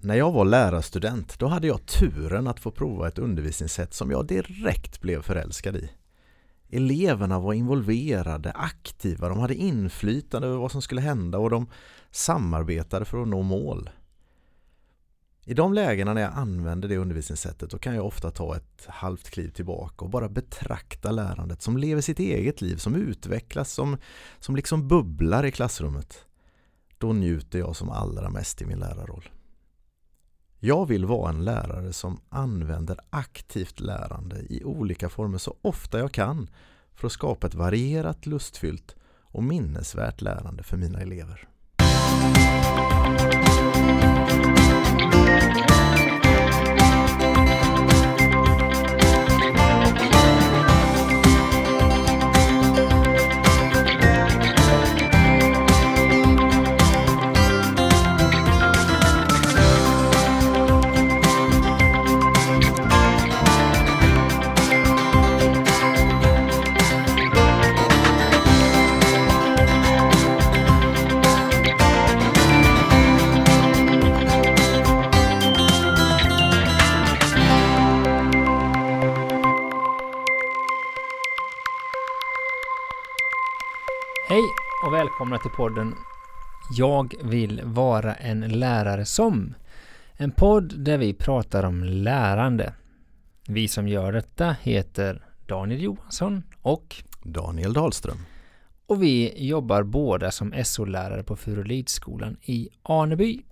När jag var lärarstudent då hade jag turen att få prova ett undervisningssätt som jag direkt blev förälskad i. Eleverna var involverade, aktiva, de hade inflytande över vad som skulle hända och de samarbetade för att nå mål. I de lägena när jag använder det undervisningssättet då kan jag ofta ta ett halvt kliv tillbaka och bara betrakta lärandet som lever sitt eget liv, som utvecklas, som, som liksom bubblar i klassrummet. Då njuter jag som allra mest i min lärarroll. Jag vill vara en lärare som använder aktivt lärande i olika former så ofta jag kan för att skapa ett varierat, lustfyllt och minnesvärt lärande för mina elever. Välkomna till podden Jag vill vara en lärare som. En podd där vi pratar om lärande. Vi som gör detta heter Daniel Johansson och Daniel Dahlström. och vi jobbar båda som SO-lärare på Furulidsskolan i Aneby.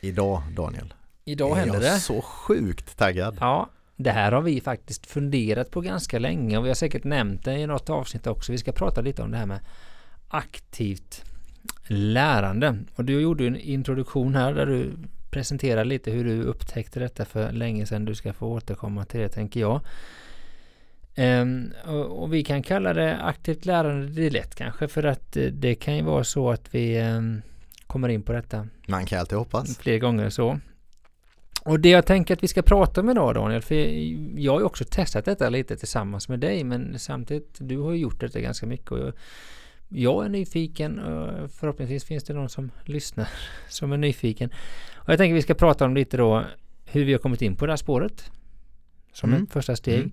Idag Daniel. Idag är händer jag det. så sjukt taggad. Ja, det här har vi faktiskt funderat på ganska länge och vi har säkert nämnt det i något avsnitt också. Vi ska prata lite om det här med aktivt lärande. Och du gjorde en introduktion här där du presenterar lite hur du upptäckte detta för länge sedan. Du ska få återkomma till det tänker jag. Ehm, och, och vi kan kalla det aktivt lärande. Det är lätt kanske för att eh, det kan ju vara så att vi ehm, kommer in på detta Man kan alltid hoppas. fler gånger så. Och det jag tänker att vi ska prata om idag Daniel, för jag har ju också testat detta lite tillsammans med dig, men samtidigt, du har ju gjort detta ganska mycket och jag, jag är nyfiken och förhoppningsvis finns det någon som lyssnar som är nyfiken. Och jag tänker vi ska prata om lite då hur vi har kommit in på det här spåret som Mm. ett första steg Mm.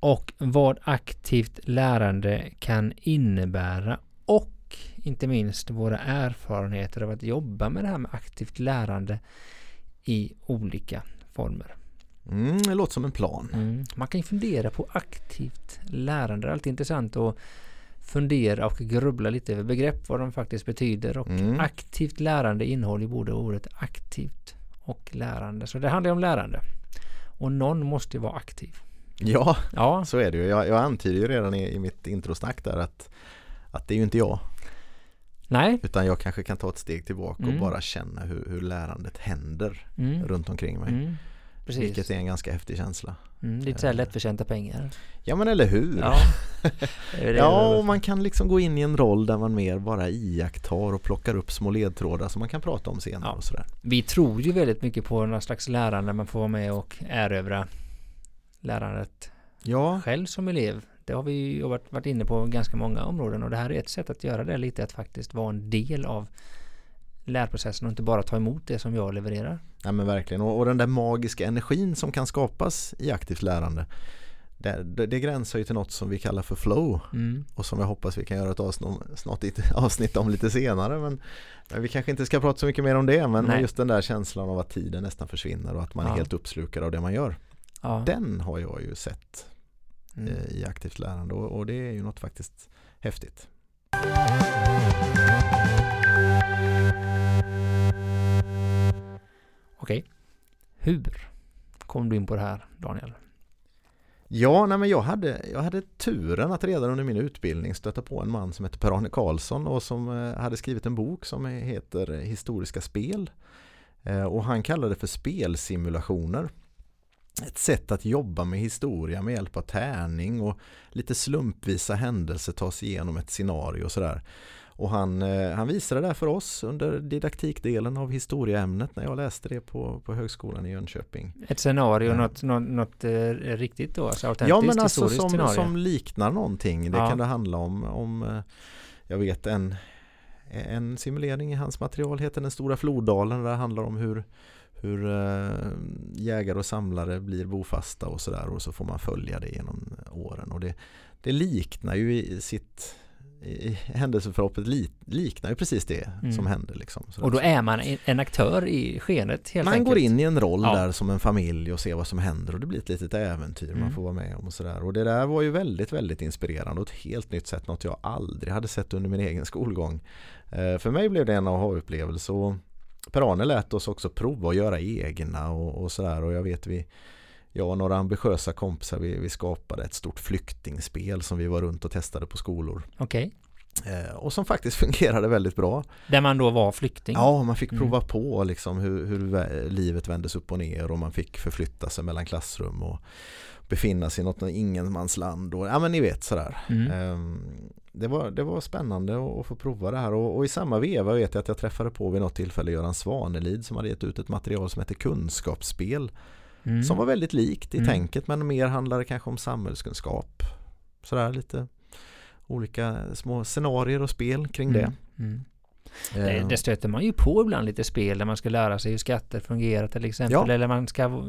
och vad aktivt lärande kan innebära och inte minst våra erfarenheter av att jobba med det här med aktivt lärande i olika former. Mm, det låter som en plan. Mm. Man kan ju fundera på aktivt lärande. Det är alltid intressant att fundera och grubbla lite över begrepp, vad de faktiskt betyder. Och Mm. aktivt lärande innehåller både ordet aktivt och lärande. Så det handlar om lärande. Och någon måste ju vara aktiv. Ja, Ja, så är det ju. Jag, jag antyder ju redan i, i mitt introsnack där att, att det är ju inte jag. nej. Utan jag kanske kan ta ett steg tillbaka Mm. och bara känna hur, hur lärandet händer Mm. runt omkring mig. Precis. Vilket är en ganska häftig känsla. Mm, lite så här lättförtjänta pengar. Ja men eller hur? Ja, Ja, och man kan liksom gå in i en roll där man mer bara iakttar och plockar upp små ledtrådar som man kan prata om senare Ja. och sådär. Vi tror ju väldigt mycket på någon slags lärande man får vara med och erövra lärandet Ja, själv som elev. Det har vi ju varit, varit inne på ganska många områden och det här är ett sätt att göra det lite att faktiskt vara en del av lärprocessen och inte bara ta emot det som jag levererar. ja men verkligen. Och, och den där magiska energin som kan skapas i aktivt lärande det, det, det gränsar ju till något som vi kallar för flow Mm. och som jag hoppas vi kan göra ett avsnitt avsnitt om lite senare men, vi kanske inte ska prata så mycket mer om det men Nej. just den där känslan av att tiden nästan försvinner och att man Ja. är helt uppslukad av det man gör. Ja. Den har jag ju sett Mm. eh, i aktivt lärande och, och det är ju något faktiskt häftigt. Okej. Hur kom du in på det här Daniel? Ja, nej men jag hade, jag hade turen att redan under min utbildning stöta på en man som heter Per-Arne Karlsson och som eh, hade skrivit en bok som heter Historiska spel. Eh, och han kallade det för spelsimulationer. Ett sätt att jobba med historia med hjälp av tärning och lite slumpvisa händelser tas igenom ett scenario och sådär. Och han, eh, han visade det för oss under didaktikdelen av historieämnet när jag läste det på, på högskolan i Jönköping. Ett scenario, Ja. något, något, något eh, riktigt då? Alltså autentiskt Ja men alltså som, scenario? som liknar någonting. Det Ja. kan det handla om, om eh, jag vet en, en simulering i hans material heter Den stora floddalen där det handlar om hur, hur jägare och samlare blir bofasta och sådär och så får man följa det genom åren. Och det, det liknar ju i sitt i händelseförloppet liknar ju precis det mm. som händer. Liksom. och då är man en aktör i skenet helt Man enkelt. går in i en roll ja. där som en familj och ser vad som händer och det blir ett litet äventyr mm. man får vara med om och sådär. Och det där var ju väldigt, väldigt inspirerande och ett helt nytt sätt, något jag aldrig hade sett under min egen skolgång. Eh, för mig blev det en aha-upplevelse och Per-Arne lät oss också prova att göra egna och, och sådär och jag vet vi jag och några ambitiösa kompisar vi, vi skapade ett stort flyktingspel som vi var runt och testade på skolor. Okej. Okay. Eh, och som faktiskt fungerade väldigt bra. Där man då var flykting? Ja, man fick prova mm. på liksom hur, hur, livet vändes upp och ner och man fick förflytta sig mellan klassrum och befinna sig i något ingenmansland och ja men ni vet sådär. Mm. Eh, det, var, det var spännande att, att få prova det här och, och, i samma veva vet jag att jag träffade på vid något tillfälle Göran Svanelid som hade gett ut ett material som heter Kunskapsspel Mm. Som var väldigt likt i mm. tänket men mer handlade kanske om samhällskunskap. Sådär lite olika små scenarier och spel kring mm. det. Mm. Det, eh. det stöter man ju på ibland lite spel där man ska lära sig hur skatter fungerar till exempel. Ja. Eller man ska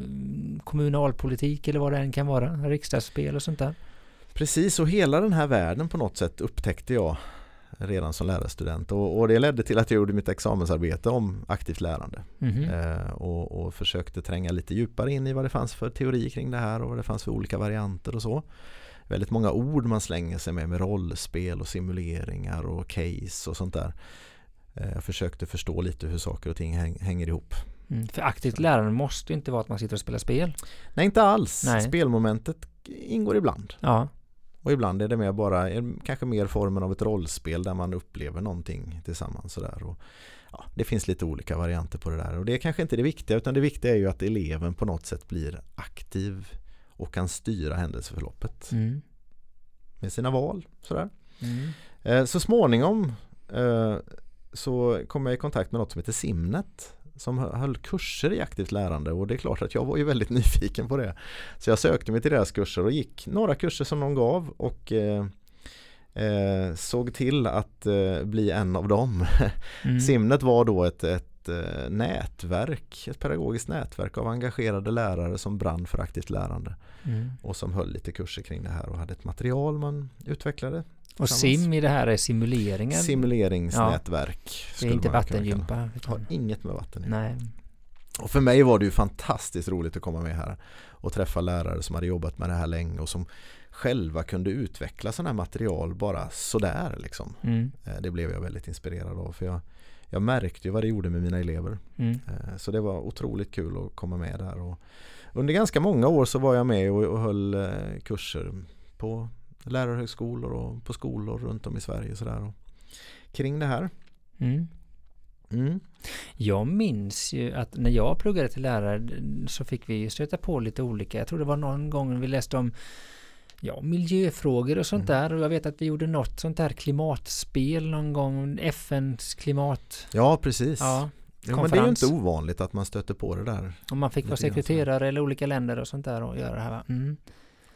kommunalpolitik eller vad det än kan vara. Riksdagsspel och sånt där. Precis och hela den här världen på något sätt upptäckte jag redan som lärarstudent och, och, det ledde till att jag gjorde mitt examensarbete om aktivt lärande mm eh, och, och, försökte tränga lite djupare in i vad det fanns för teori kring det här och vad det fanns för olika varianter och så. Väldigt många ord man slänger sig med med rollspel och simuleringar och case och sånt där. Eh, jag försökte förstå lite hur saker och ting häng, hänger ihop. Mm, för aktivt lärande måste inte vara att man sitter och spelar spel. Nej, inte alls. Nej. Spelmomentet ingår ibland. Ja. Och ibland är det mer bara, kanske mer formen av ett rollspel där man upplever någonting tillsammans. Sådär. Och, ja, det finns lite olika varianter på det där och det är kanske inte det viktiga utan det viktiga är ju att eleven på något sätt blir aktiv och kan styra händelseförloppet mm. med sina val. Sådär. Mm. Eh, så småningom eh, så kom jag i kontakt med något som heter Simnet som höll kurser i aktivt lärande och det är klart att jag var ju väldigt nyfiken på det. Så jag sökte mig till deras kurser och gick några kurser som de gav och eh, eh, såg till att eh, bli en av dem. Mm. Simnet var då ett, ett eh, nätverk, ett pedagogiskt nätverk av engagerade lärare som brann för aktivt lärande mm. och som höll lite kurser kring det här och hade ett material man utvecklade och sim i det här är simuleringar? Simuleringsnätverk. Ja. Det är inte vattengympa? Har inget med vatten Nej. Och för mig var det ju fantastiskt roligt att komma med här och träffa lärare som hade jobbat med det här länge och som själva kunde utveckla sådana här material bara sådär liksom. Mm. Eh, det blev jag väldigt inspirerad av för jag, jag märkte ju vad det gjorde med mina elever. Mm. Eh, så det var otroligt kul att komma med där. Och under ganska många år så var jag med och, och höll eh, kurser på lärarhögskolor och på skolor runt om i Sverige sådär. Och kring det här. Mm. Mm. Jag minns ju att när jag pluggade till lärare så fick vi stöta på lite olika. Jag tror det var någon gång vi läste om ja, miljöfrågor och sånt mm. där. Och jag vet att vi gjorde något sånt där klimatspel någon gång. FNs klimat... Ja, precis. Ja, ja, men det är ju inte ovanligt att man stöter på det där. Om man fick vara sekreterare eller olika länder och sånt där och göra det här. Mm.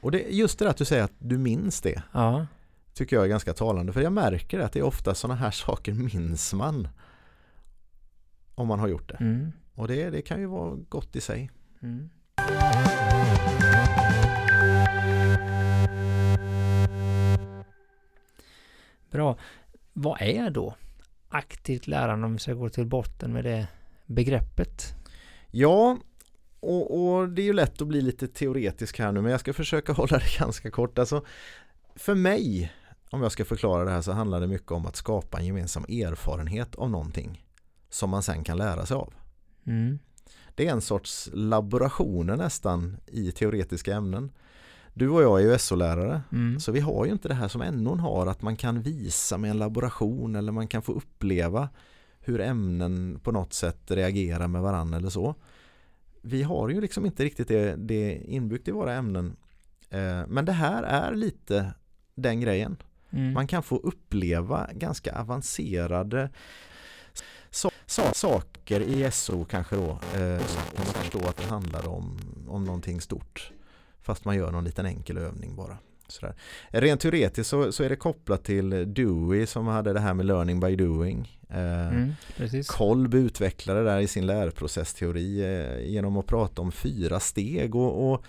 Och det, just det där att du säger att du minns det. Ja. Tycker jag är ganska talande. För jag märker att det är ofta sådana här saker minns man. Om man har gjort det. Mm. Och det, det kan ju vara gott i sig. Mm. Bra. Vad är då aktivt lärande om vi ska gå till botten med det begreppet? Ja, och, och, det är ju lätt att bli lite teoretisk här nu men jag ska försöka hålla det ganska kort. Alltså, för mig, om jag ska förklara det här så handlar det mycket om att skapa en gemensam erfarenhet av någonting som man sen kan lära sig av. Mm. Det är en sorts laborationer nästan i teoretiska ämnen. Du och jag är ju SO-lärare mm. så vi har ju inte det här som NO har att man kan visa med en laboration eller man kan få uppleva hur ämnen på något sätt reagerar med varandra eller så vi har ju liksom inte riktigt det, det inbyggt i våra ämnen. Eh, men det här är lite den grejen. Mm. Man kan få uppleva ganska avancerade so so saker i SO kanske då. Eh, man förstår att det handlar om, om någonting stort. Fast man gör någon liten enkel övning bara. Sådär. Rent teoretiskt så, så är det kopplat till Dewey som hade det här med learning by doing. Eh, Mm. Kolb utvecklade det där i sin lärprocessteori eh, genom att prata om fyra steg och, och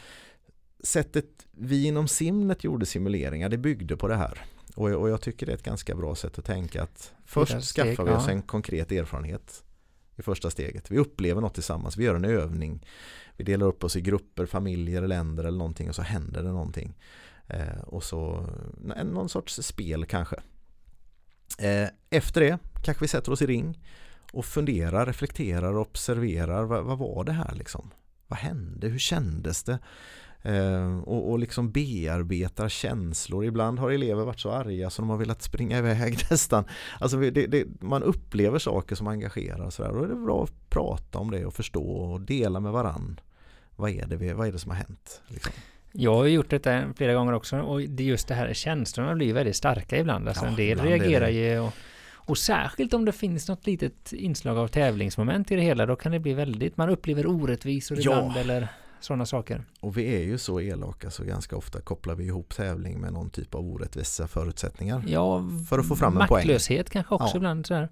sättet vi inom Simnet gjorde simuleringar det byggde på det här. Och, och jag tycker det är ett ganska bra sätt att tänka att först steg, skaffar vi oss ja. en konkret erfarenhet i första steget. Vi upplever något tillsammans, vi gör en övning. Vi delar upp oss i grupper, familjer, länder eller någonting och så händer det någonting. Eh, och så någon sorts spel kanske. Eh, efter det kanske vi sätter oss i ring och funderar, reflekterar och observerar. Vad, vad var det här liksom? Vad hände? Hur kändes det? Eh, och, och liksom bearbetar känslor. Ibland har elever varit så arga så de har velat springa iväg nästan. Alltså det, det, man upplever saker som engagerar och sådär. Då är det bra att prata om det och förstå och dela med varann. Vad är det, vad är det som har hänt? Liksom. Jag har gjort detta flera gånger också och det just det här känslorna blir väldigt starka ibland. Alltså Ja, en del reagerar ju och, och särskilt om det finns något litet inslag av tävlingsmoment i det hela då kan det bli väldigt, man upplever orättvisor Ja. ibland eller sådana saker. Och vi är ju så elaka så ganska ofta kopplar vi ihop tävling med någon typ av orättvisa förutsättningar. Ja, För att få fram en poäng. maktlöshet kanske också Ja. ibland sådär.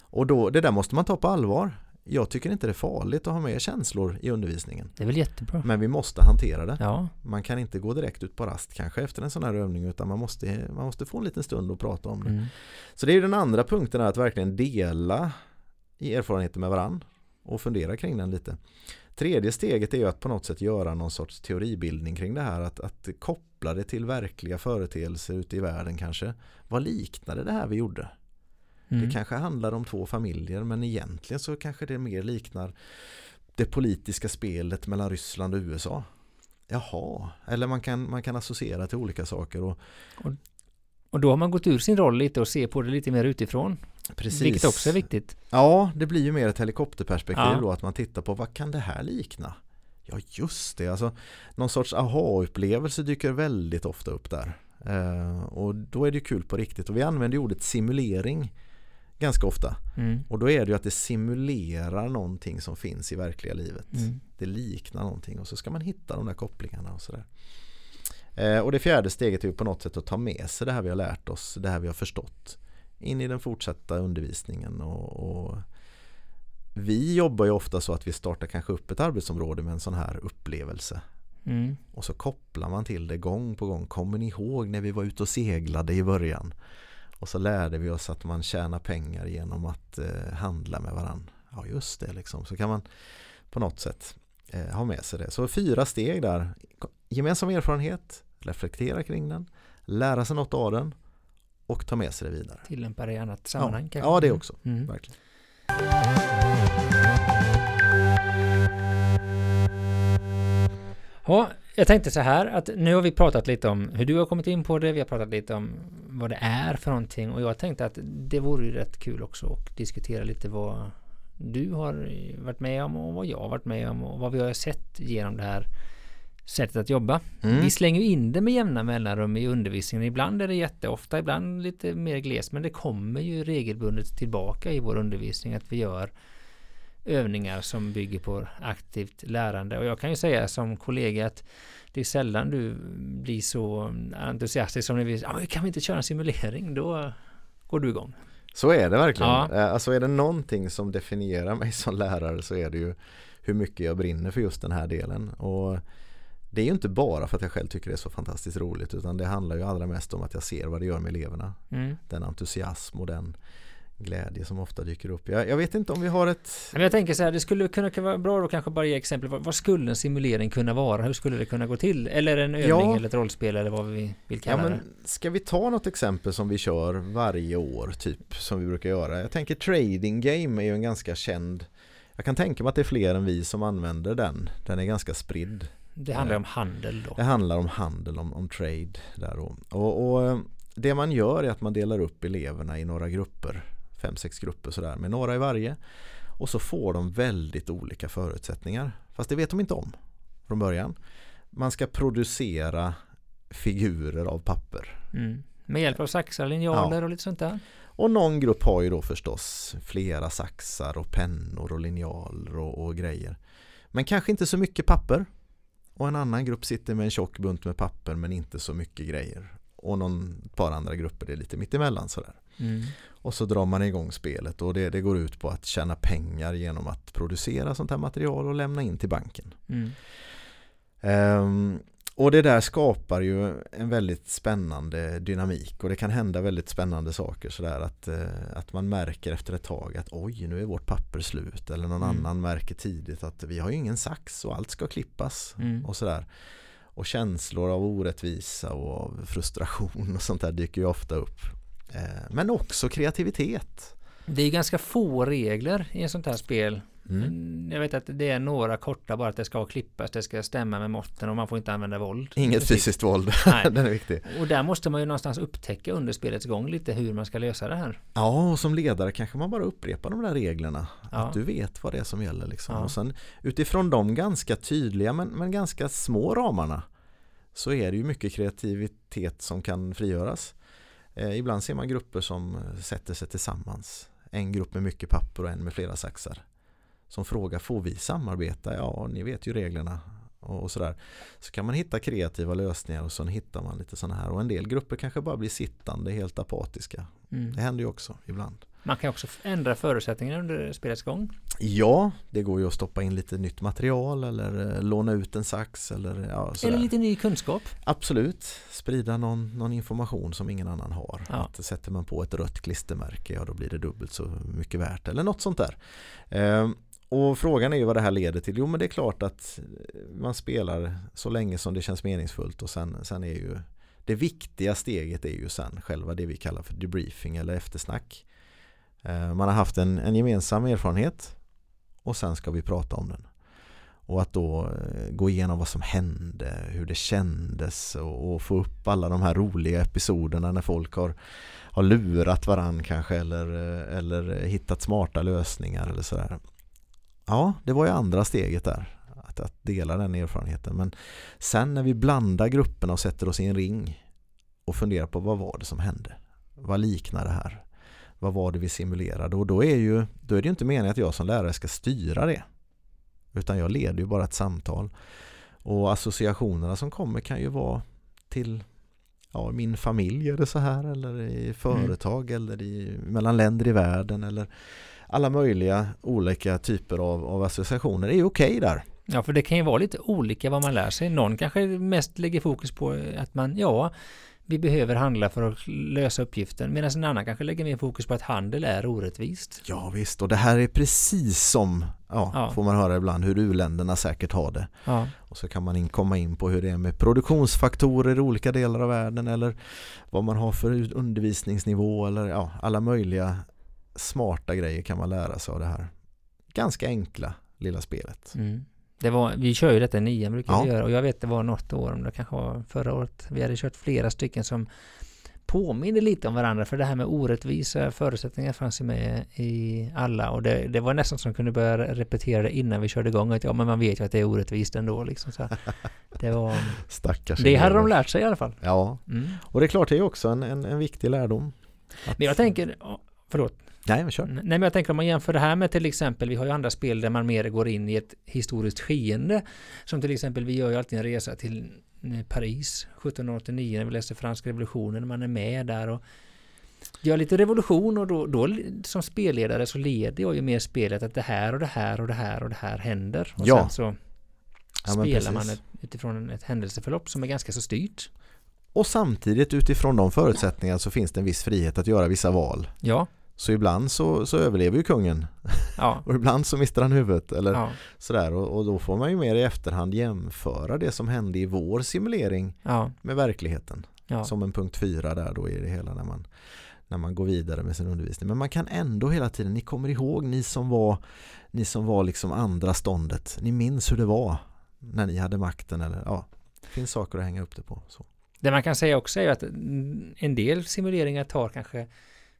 Och då, det där måste man ta på allvar. Jag tycker inte det är farligt att ha med känslor i undervisningen. Det är väl jättebra. Men vi måste hantera det. Ja, Man kan inte gå direkt ut på rast kanske efter en sån här övning utan man måste, man måste få en liten stund och prata om det. mm. Så det är den andra punkten att verkligen dela i erfarenheter med varann och fundera kring den lite. Tredje steget är ju att på något sätt göra någon sorts teoribildning kring det här. Att, att koppla det till verkliga företeelser ute i världen kanske. Vad liknade det här vi gjorde? Mm. Det kanske handlar om två familjer men egentligen så kanske det mer liknar det politiska spelet mellan Ryssland och USA. Jaha, eller man kan, man kan associera till olika saker. Och Och då har man gått ur sin roll lite och ser på det lite mer utifrån. precis. Vilket också är viktigt. Ja, det blir ju mer ett helikopterperspektiv Ja. då att man tittar på vad kan det här likna? Ja just det, alltså någon sorts aha-upplevelse dyker väldigt ofta upp där. Eh, och då är det kul på riktigt och vi använder ju ordet simulering ganska ofta. Mm. Och då är det ju att det simulerar någonting som finns i verkliga livet. Mm. Det liknar någonting och så ska man hitta de där kopplingarna och sådär. Eh, och det fjärde steget är ju på något sätt att ta med sig det här vi har lärt oss, det här vi har förstått in i den fortsatta undervisningen. Och, och vi jobbar ju ofta så att vi startar kanske upp ett arbetsområde med en sån här upplevelse. Mm. Och så kopplar man till det gång på gång. Kommer ni ihåg när vi var ute och seglade i början? Och så lärde vi oss att man tjänar pengar genom att eh, handla med varandra. Ja just det liksom. Så kan man på något sätt eh, ha med sig det. Så fyra steg där. Gemensam erfarenhet, reflektera kring den, lära sig något av den och ta med sig det vidare. Tillämpa det i annat sammanhang Ja, kanske. ja det också. Mm. Verkligen. Ja, jag tänkte så här att nu har vi pratat lite om hur du har kommit in på det, vi har pratat lite om vad det är för någonting och jag tänkte att det vore ju rätt kul också att diskutera lite vad du har varit med om och vad jag har varit med om och vad vi har sett genom det här sättet att jobba. Mm. Vi slänger ju in det med jämna mellanrum i undervisningen. Ibland är det jätteofta, ibland lite mer glest, men det kommer ju regelbundet tillbaka i vår undervisning att vi gör övningar som bygger på aktivt lärande. Och jag kan ju säga som kollega att det är sällan du blir så entusiastisk som när vi ja, men kan vi inte köra en simulering? Då går du igång. Så är det verkligen. Ja. Eh, Alltså är det någonting som definierar mig som lärare så är det ju hur mycket jag brinner för just den här delen. Och det är ju inte bara för att jag själv tycker det är så fantastiskt roligt utan det handlar ju allra mest om att jag ser vad det gör med eleverna. Mm. Den entusiasm och den glädje som ofta dyker upp. Jag, jag vet inte om vi har ett Men jag tänker så här, det skulle kunna vara bra då kanske bara ge exempel. Vad, vad skulle en simulering kunna vara? Hur skulle det kunna gå till? Eller en övning Ja. eller ett rollspel eller vad vi vill Ja, kalla men det. ska vi ta något exempel som vi kör varje år typ som vi brukar göra? Jag tänker trading game är ju en ganska känd Jag kan tänka mig att det är fler än vi som använder den. Den är ganska spridd. Det handlar om handel då. Det handlar om handel, om, om trade där och, och, och eh, det man gör är att man delar upp eleverna i några grupper, fem, sex grupper sådär, med några i varje. Och så får de väldigt olika förutsättningar. Fast det vet de inte om från början. Man ska producera figurer av papper. Mm. Med hjälp av saxar, linjaler och lite sånt där. Och någon grupp har ju då förstås flera saxar och pennor och linjaler och, och grejer. Men kanske inte så mycket papper. och en annan grupp sitter med en tjock bunt med papper men inte så mycket grejer. Och någon par andra grupper är lite mittemellan sådär. Mm. Och så drar man igång spelet och det, det går ut på att tjäna pengar genom att producera sånt här material och lämna in till banken. Mm. Ehm, och det där skapar ju en väldigt spännande dynamik och det kan hända väldigt spännande saker sådär att, eh, att man märker efter ett tag att oj nu är vårt papper slut eller någon Mm. annan märker tidigt att vi har ju ingen sax och allt ska klippas Mm. och sådär. Och känslor av orättvisa och av frustration och sånt där dyker ju ofta upp. Eh, Men också kreativitet. Det är ganska få regler i ett sånt här spel. Mm. Mm, Jag vet att det är några korta bara att det ska klippas, det ska stämma med måtten och man får inte använda våld. Inget Precis. fysiskt våld, den är viktig. Och där måste man ju någonstans upptäcka under spelets gång lite hur man ska lösa det här. Ja, och som ledare kanske man bara upprepar de där reglerna. Ja. Att du vet vad det är som gäller. Liksom. Ja. Och sen utifrån de ganska tydliga men, men ganska små ramarna så är det ju mycket kreativitet som kan frigöras. Eh, ibland ser man grupper som eh, sätter sig tillsammans. En grupp med mycket papper och en med flera saxar. Som frågar, får vi samarbeta? Ja, ni vet ju reglerna. Och, och sådär. Så kan man hitta kreativa lösningar och sen hittar man lite sådana här. Och en del grupper kanske bara blir sittande, helt apatiska. Mm. Det händer ju också ibland. Man kan också ändra förutsättningarna under spelets gång. Ja, det går ju att stoppa in lite nytt material eller eh, låna ut en sax eller ja, sådär. Eller lite ny kunskap. Absolut, sprida någon, någon information som ingen annan har. Ja. Att sätter man på ett rött klistermärke, ja då blir det dubbelt så mycket värt eller något sånt där. Ehm, och frågan är ju vad det här leder till. Jo men det är klart att man spelar så länge som det känns meningsfullt och sen, sen är ju det viktiga steget är ju sen själva det vi kallar för debriefing eller eftersnack. Eh, man har haft en, en gemensam erfarenhet och sen ska vi prata om den. Och att då eh, gå igenom vad som hände, hur det kändes och, och få upp alla de här roliga episoderna när folk har, har lurat varann kanske eller, eh, eller hittat smarta lösningar eller sådär. Ja, det var ju andra steget där. Att, att dela den erfarenheten. Men sen när vi blandar grupperna och sätter oss i en ring och funderar på vad var det som hände? Vad liknar det här? Vad var det vi simulerade? Och då är, ju, då är det ju inte meningen att jag som lärare ska styra det. Utan jag leder ju bara ett samtal. Och associationerna som kommer kan ju vara till ja, min familj är det så här eller i företag eller i, mellan länder i världen eller alla möjliga olika typer av, av associationer är okej där. Ja, för det kan ju vara lite olika vad man lär sig. Någon kanske mest lägger fokus på att man, ja, vi behöver handla för att lösa uppgiften. Medan en annan kanske lägger mer fokus på att handel är orättvist. Ja visst, och det här är precis som, ja, Ja. får man höra ibland, hur u-länderna säkert har det. Ja, Och så kan man in, komma in på hur det är med produktionsfaktorer i olika delar av världen eller vad man har för undervisningsnivå eller ja, alla möjliga smarta grejer kan man lära sig av det här ganska enkla lilla spelet. mm. det var, vi kör ju detta i nian brukar Ja. vi göra och jag vet det var något år, om det kanske var förra året, vi hade kört flera stycken som påminner lite om varandra för det här med orättvisa förutsättningar fanns ju med i alla och det, det var nästan som kunde börja repetera det innan vi körde igång att ja men man vet ju att det är orättvist ändå liksom så. Det var Stackars Det hade de lärt sig i alla fall. Ja, Mm. och det är klart det är också en, en, en viktig lärdom. Att- Men jag tänker, förlåt, Nej, men kör. Nej men jag tänker om man jämför det här med till exempel, vi har ju andra spel där man mer går in i ett historiskt skeende. Som till exempel, vi gör ju alltid en resa till eh, Paris 1789 när vi läste franska revolutionen, man är med där och gör lite revolution och då, då som spelledare så leder jag ju mer spelet att det här och det här och det här och det här händer. Och Ja. sen så Ja, spelar man ett, utifrån ett händelseförlopp som är ganska så styrt. Och samtidigt utifrån de förutsättningarna så finns det en viss frihet att göra vissa val. Ja, Så ibland så, så överlever ju kungen ja, och ibland så mister han huvudet eller ja, sådär och, och då får man ju mer i efterhand jämföra det som hände i vår simulering ja, med verkligheten. Som en punkt fyra där då i det hela när man, när man går vidare med sin undervisning. Men man kan ändå hela tiden, ni kommer ihåg ni som var ni som var liksom andra ståndet. Ni minns hur det var när ni hade makten eller ja, det finns saker att hänga upp det på. Så. Det man kan säga också är att en del simuleringar tar kanske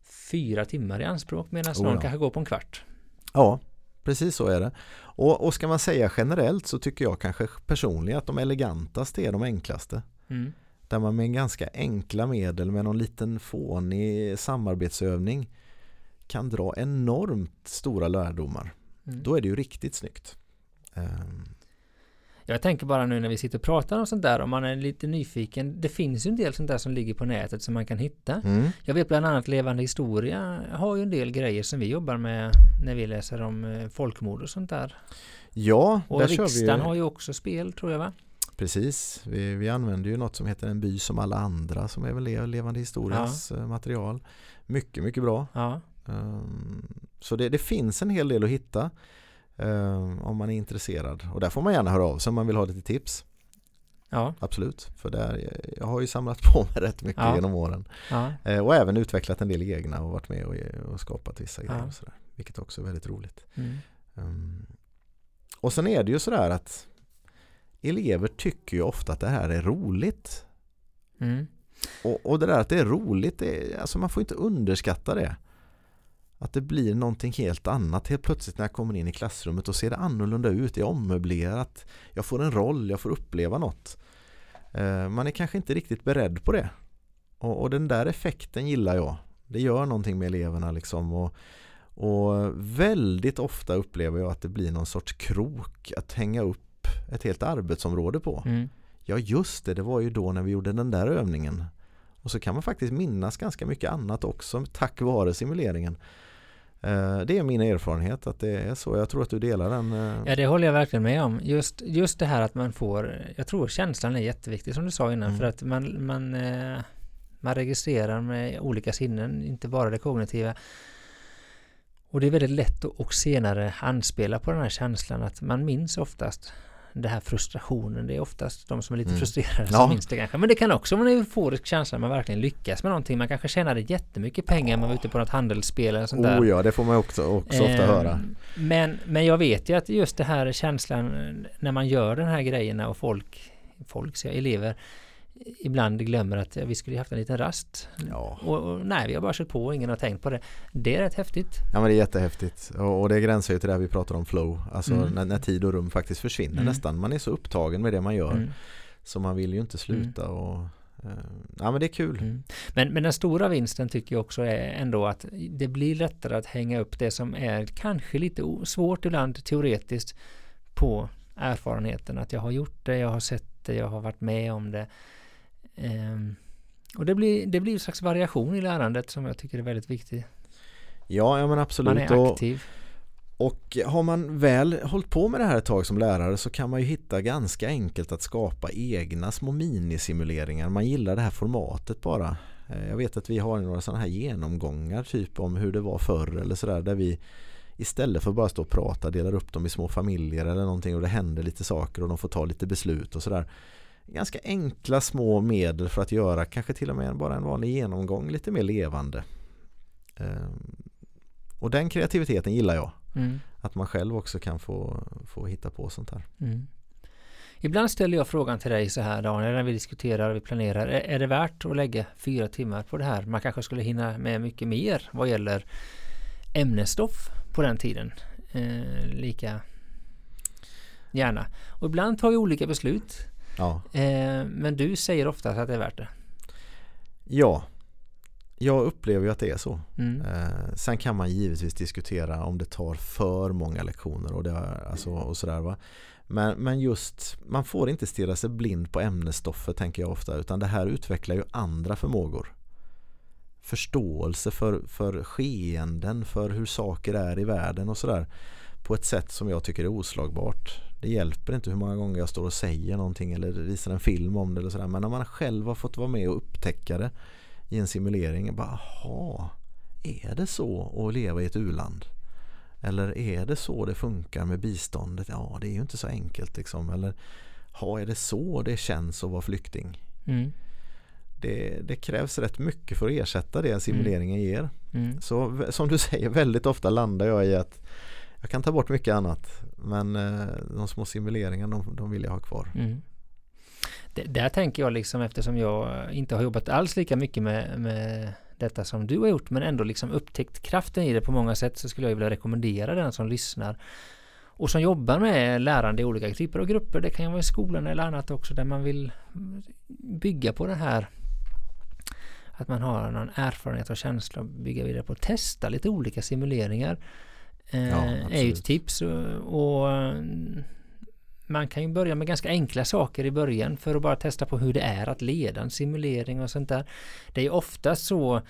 fyra timmar i anspråk medan Oh någon ja. kanske går på en kvart. Ja, precis så är det. Och, och ska man säga generellt så tycker jag kanske personligen att de elegantaste är de enklaste. Mm. Där man med ganska enkla medel med någon liten fånig samarbetsövning kan dra enormt stora lärdomar. Mm. Då är det ju riktigt snyggt. Ehm, Jag tänker bara nu när vi sitter och pratar om sånt där, om man är lite nyfiken. Det finns ju en del sånt där som ligger på nätet som man kan hitta. Mm. Jag vet bland annat Levande historia har ju en del grejer som vi jobbar med när vi läser om eh, folkmord och sånt där. Ja, Och där vi riksdagen ju. har ju också spel tror jag va? Precis, vi, vi använder ju något som heter En by som alla andra som är väl Le- levande historias eh, material. Mycket, mycket bra. Ja. Ehm, Så det, det finns en hel del att hitta om man är intresserad. Och där får man gärna höra av sig om man vill ha lite tips. Ja. Absolut, för där, jag har ju samlat på mig rätt mycket Ja. genom åren. Ja. Eh, Och även utvecklat en del egna och varit med och, och skapat vissa grejer. Och sådär, vilket också är väldigt roligt. Mm. Ehm, Och sen är det ju sådär att elever tycker ju ofta att det här är roligt. Mm. Och, och det där att det är roligt, det är, alltså man får inte underskatta det. Att det blir någonting helt annat helt plötsligt när jag kommer in i klassrummet och ser det annorlunda ut, det är ommöblerat, jag får en roll, jag får uppleva något. Eh, Man är kanske inte riktigt beredd på det. Och, och den där effekten gillar jag. Det gör någonting med eleverna liksom. Och, och väldigt ofta upplever jag att det blir någon sorts krok att hänga upp ett helt arbetsområde på. Mm. Ja just det, det var ju då när vi gjorde den där övningen. Och så kan man faktiskt minnas ganska mycket annat också tack vare simuleringen. Eh, Det är min erfarenhet att det är så. Jag tror att du delar den. eh, Ja, det håller jag verkligen med om. Just, just det här att man får, jag tror känslan är jätteviktig som du sa innan, Mm. för att man, man, eh, man registrerar med olika sinnen, inte bara det kognitiva. Och det är väldigt lätt att och senare anspela på den här känslan att man minns oftast det här frustrationen. Det är oftast de som är lite Mm. frustrerade Ja. som minns det kanske. Men det kan också vara en euforisk känsla när man verkligen lyckas med någonting. Man kanske tjänade jättemycket pengar när man var ute på något handelsspel eller sånt där. Oh ja, det får man också, också ofta Ehm, höra. Men, men jag vet ju att just det här känslan eh, när man gör den här grejerna och folk, folk elever, ibland glömmer att vi skulle haft en liten rast. Ja. Och, och nej, vi har bara kört på och ingen har tänkt på det. Det är rätt häftigt. ja, men det är jättehäftigt. Och, och det gränsar ju till det här vi pratar om flow. Alltså Mm. när, när tid och rum faktiskt försvinner Mm. nästan. Man är så upptagen med det man gör. Mm, Så man vill ju inte sluta. Och, eh, ja men det är kul. mm. Men, men den stora vinsten tycker jag också är ändå att det blir lättare att hänga upp det som är kanske lite svårt ibland teoretiskt på erfarenheten. Att jag har gjort det, jag har sett det, jag har varit med om det. Ehm, och det blir, det blir en slags variation i lärandet som jag tycker är väldigt viktig. Ja, ja men absolut. Man är aktiv. Och har man väl hållit på med det här ett tag som lärare så kan man ju hitta ganska enkelt att skapa egna små minisimuleringar. Man gillar det här formatet bara. Eh, Jag vet att vi har några sådana här genomgångar typ om hur det var förr eller sådär där vi istället för att bara stå och prata delar upp dem i små familjer eller någonting och det händer lite saker och de får ta lite beslut och sådär. Ganska enkla små medel för att göra kanske till och med bara en vanlig genomgång lite mer levande. Ehm, Och den kreativiteten gillar jag. Mm. Att man själv också kan få, få hitta på sånt här. Mm. Ibland ställer jag frågan till dig så här Daniel, när vi diskuterar och vi planerar. Är, är det värt att lägga fyra timmar på det här? Man kanske skulle hinna med mycket mer vad gäller ämnesstoff på den tiden. Eh, lika gärna. Och ibland tar vi olika beslut. Ja. Eh, men du säger ofta att det är värt det. ja, jag upplever ju att det är så. Mm. Eh, sen kan man givetvis diskutera om det tar för många lektioner och, det, alltså, och sådär va. Men, men just, man får inte stirra sig blind på ämnesstoffet tänker jag ofta utan det här utvecklar ju andra förmågor. Förståelse för, för skeenden, för hur saker är i världen och sådär. På ett sätt som jag tycker är oslagbart. Det hjälper inte hur många gånger jag står och säger någonting eller visar en film om det eller sådär. Men när man själv har fått vara med och upptäcka det i en simulering. Bara, aha, är det så att leva i ett uland? Eller är det så det funkar med biståndet? Ja, det är ju inte så enkelt liksom. Eller ha, är det så det känns att vara flykting? Mm. Det, det krävs rätt mycket för att ersätta det simuleringen ger. Mm. Så som du säger, väldigt ofta landar jag i att jag kan ta bort mycket annat. Men eh, de små simuleringarna, de, de vill jag ha kvar. Mm. Det, där tänker jag liksom eftersom jag inte har jobbat alls lika mycket med, med detta som du har gjort men ändå liksom upptäckt kraften i det på många sätt så skulle jag vilja rekommendera den som lyssnar och som jobbar med lärande i olika typer av grupper. Det kan ju vara i skolan eller annat också där man vill bygga på det här att man har någon erfarenhet och känsla och bygga vidare på. att Testa lite olika simuleringar. Eh, Ja, är ju ett tips och, och man kan ju börja med ganska enkla saker i början för att bara testa på hur det är att leda en simulering och sånt där. Det är ofta så och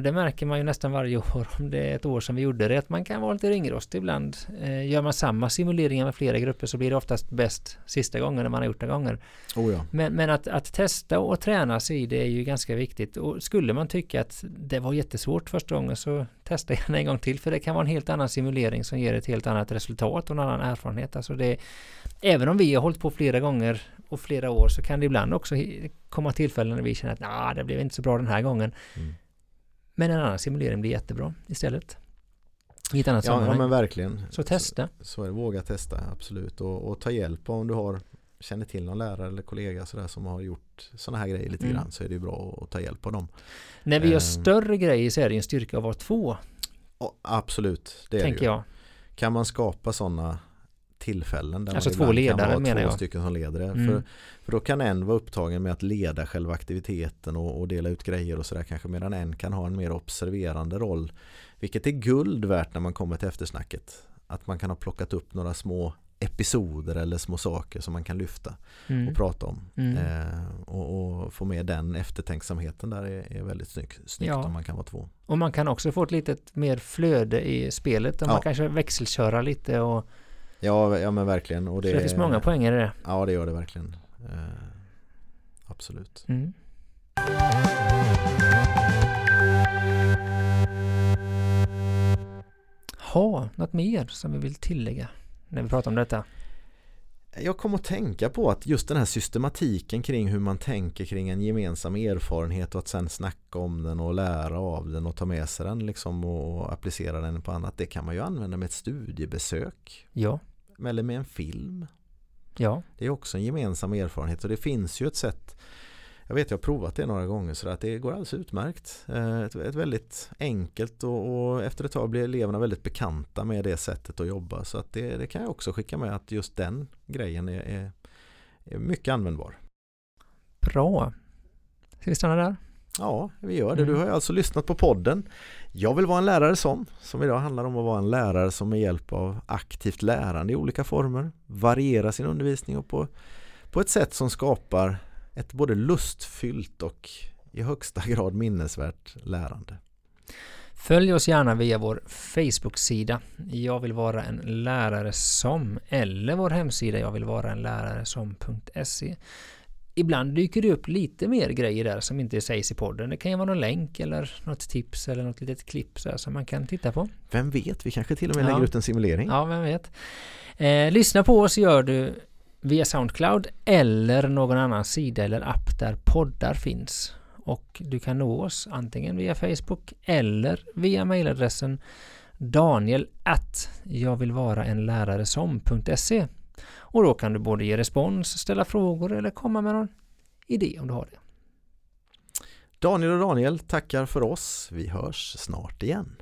det märker man ju nästan varje år om det är ett år som vi gjorde det att man kan vara lite ringrostig ibland. Eh, gör man samma simuleringar med flera grupper så blir det oftast bäst sista gången när man har gjort det gånger. Oh ja. Men, men att, att testa och träna sig i det är ju ganska viktigt och skulle man tycka att det var jättesvårt första gången så testa gärna en gång till för det kan vara en helt annan simulering som ger ett helt annat resultat och en annan erfarenhet. Alltså det, även om vi har hållit på flera gånger och flera år så kan det ibland också komma tillfällen när vi känner att nah, det blev inte så bra den här gången. Mm. Men en annan simulering blir jättebra istället. I ett annat ja, sammanhang. Ja men verkligen. Så testa. Så, så är det, våga testa absolut och, och ta hjälp om du har känner till någon lärare eller kollega sådär som har gjort sådana här grejer lite mm. grann så är det bra att ta hjälp av dem. När vi gör um, större grejer så är det en styrka att vara två. Absolut, det är Tänker det ju. jag. Kan man skapa sådana tillfällen där alltså två ledare menar två jag. stycken som leder det. Mm. För, för då kan en vara upptagen med att leda själva aktiviteten och, och dela ut grejer och sådär kanske medan en kan ha en mer observerande roll. Vilket är guld värt när man kommer till eftersnacket. Att man kan ha plockat upp några små episoder eller små saker som man kan lyfta mm. och prata om. Mm. Eh, och, och, få med den eftertänksamheten där är, är väldigt snyggt, snyggt ja. om man kan vara två. Och man kan också få ett litet mer flöde i spelet om ja. man kanske växelköra lite och Ja, ja men verkligen. Och det, det finns många poänger i det. Ja, det gör det verkligen. Eh, absolut. Mm. Ha, något mer som vi vill tillägga när vi pratar om detta? Jag kom att tänka på att just den här systematiken kring hur man tänker kring en gemensam erfarenhet och att sen snacka om den och lära av den och ta med sig den liksom och applicera den på annat. Det kan man ju använda med ett studiebesök. Ja. Eller med en film. Ja. Det är också en gemensam erfarenhet och det finns ju ett sätt jag vet jag har provat det några gånger så att det går alldeles utmärkt. Eh, ett, ett väldigt enkelt och, och, efter ett tag blir eleverna väldigt bekanta med det sättet att jobba. Så att det, det kan jag också skicka med att just den grejen är, är, är mycket användbar. Bra. Ska vi stanna där? Ja, vi gör det. Du mm. har ju alltså lyssnat på podden. Jag vill vara en lärare som, som idag handlar om att vara en lärare som med hjälp av aktivt lärande i olika former varierar sin undervisning och på, på ett sätt som skapar ett både lustfyllt och i högsta grad minnesvärt lärande. Följ oss gärna via vår Facebook-sida Jag vill vara en lärare som eller vår hemsida Jag vill vara en lärare som.se Ibland dyker det upp lite mer grejer där som inte sägs i podden. Det kan ju vara någon länk eller något tips eller något litet klipp så som man kan titta på. Vem vet, vi kanske till och med ja. lägger ut en simulering. Ja, vem vet. Eh, lyssna på oss gör du via Soundcloud eller någon annan sida eller app där poddar finns. Och du kan nå oss antingen via Facebook eller via mejladressen daniel att jag vill vara en lärare som.se och då kan du både ge respons, ställa frågor eller komma med någon idé om du har det. Daniel och Daniel tackar för oss. Vi hörs snart igen.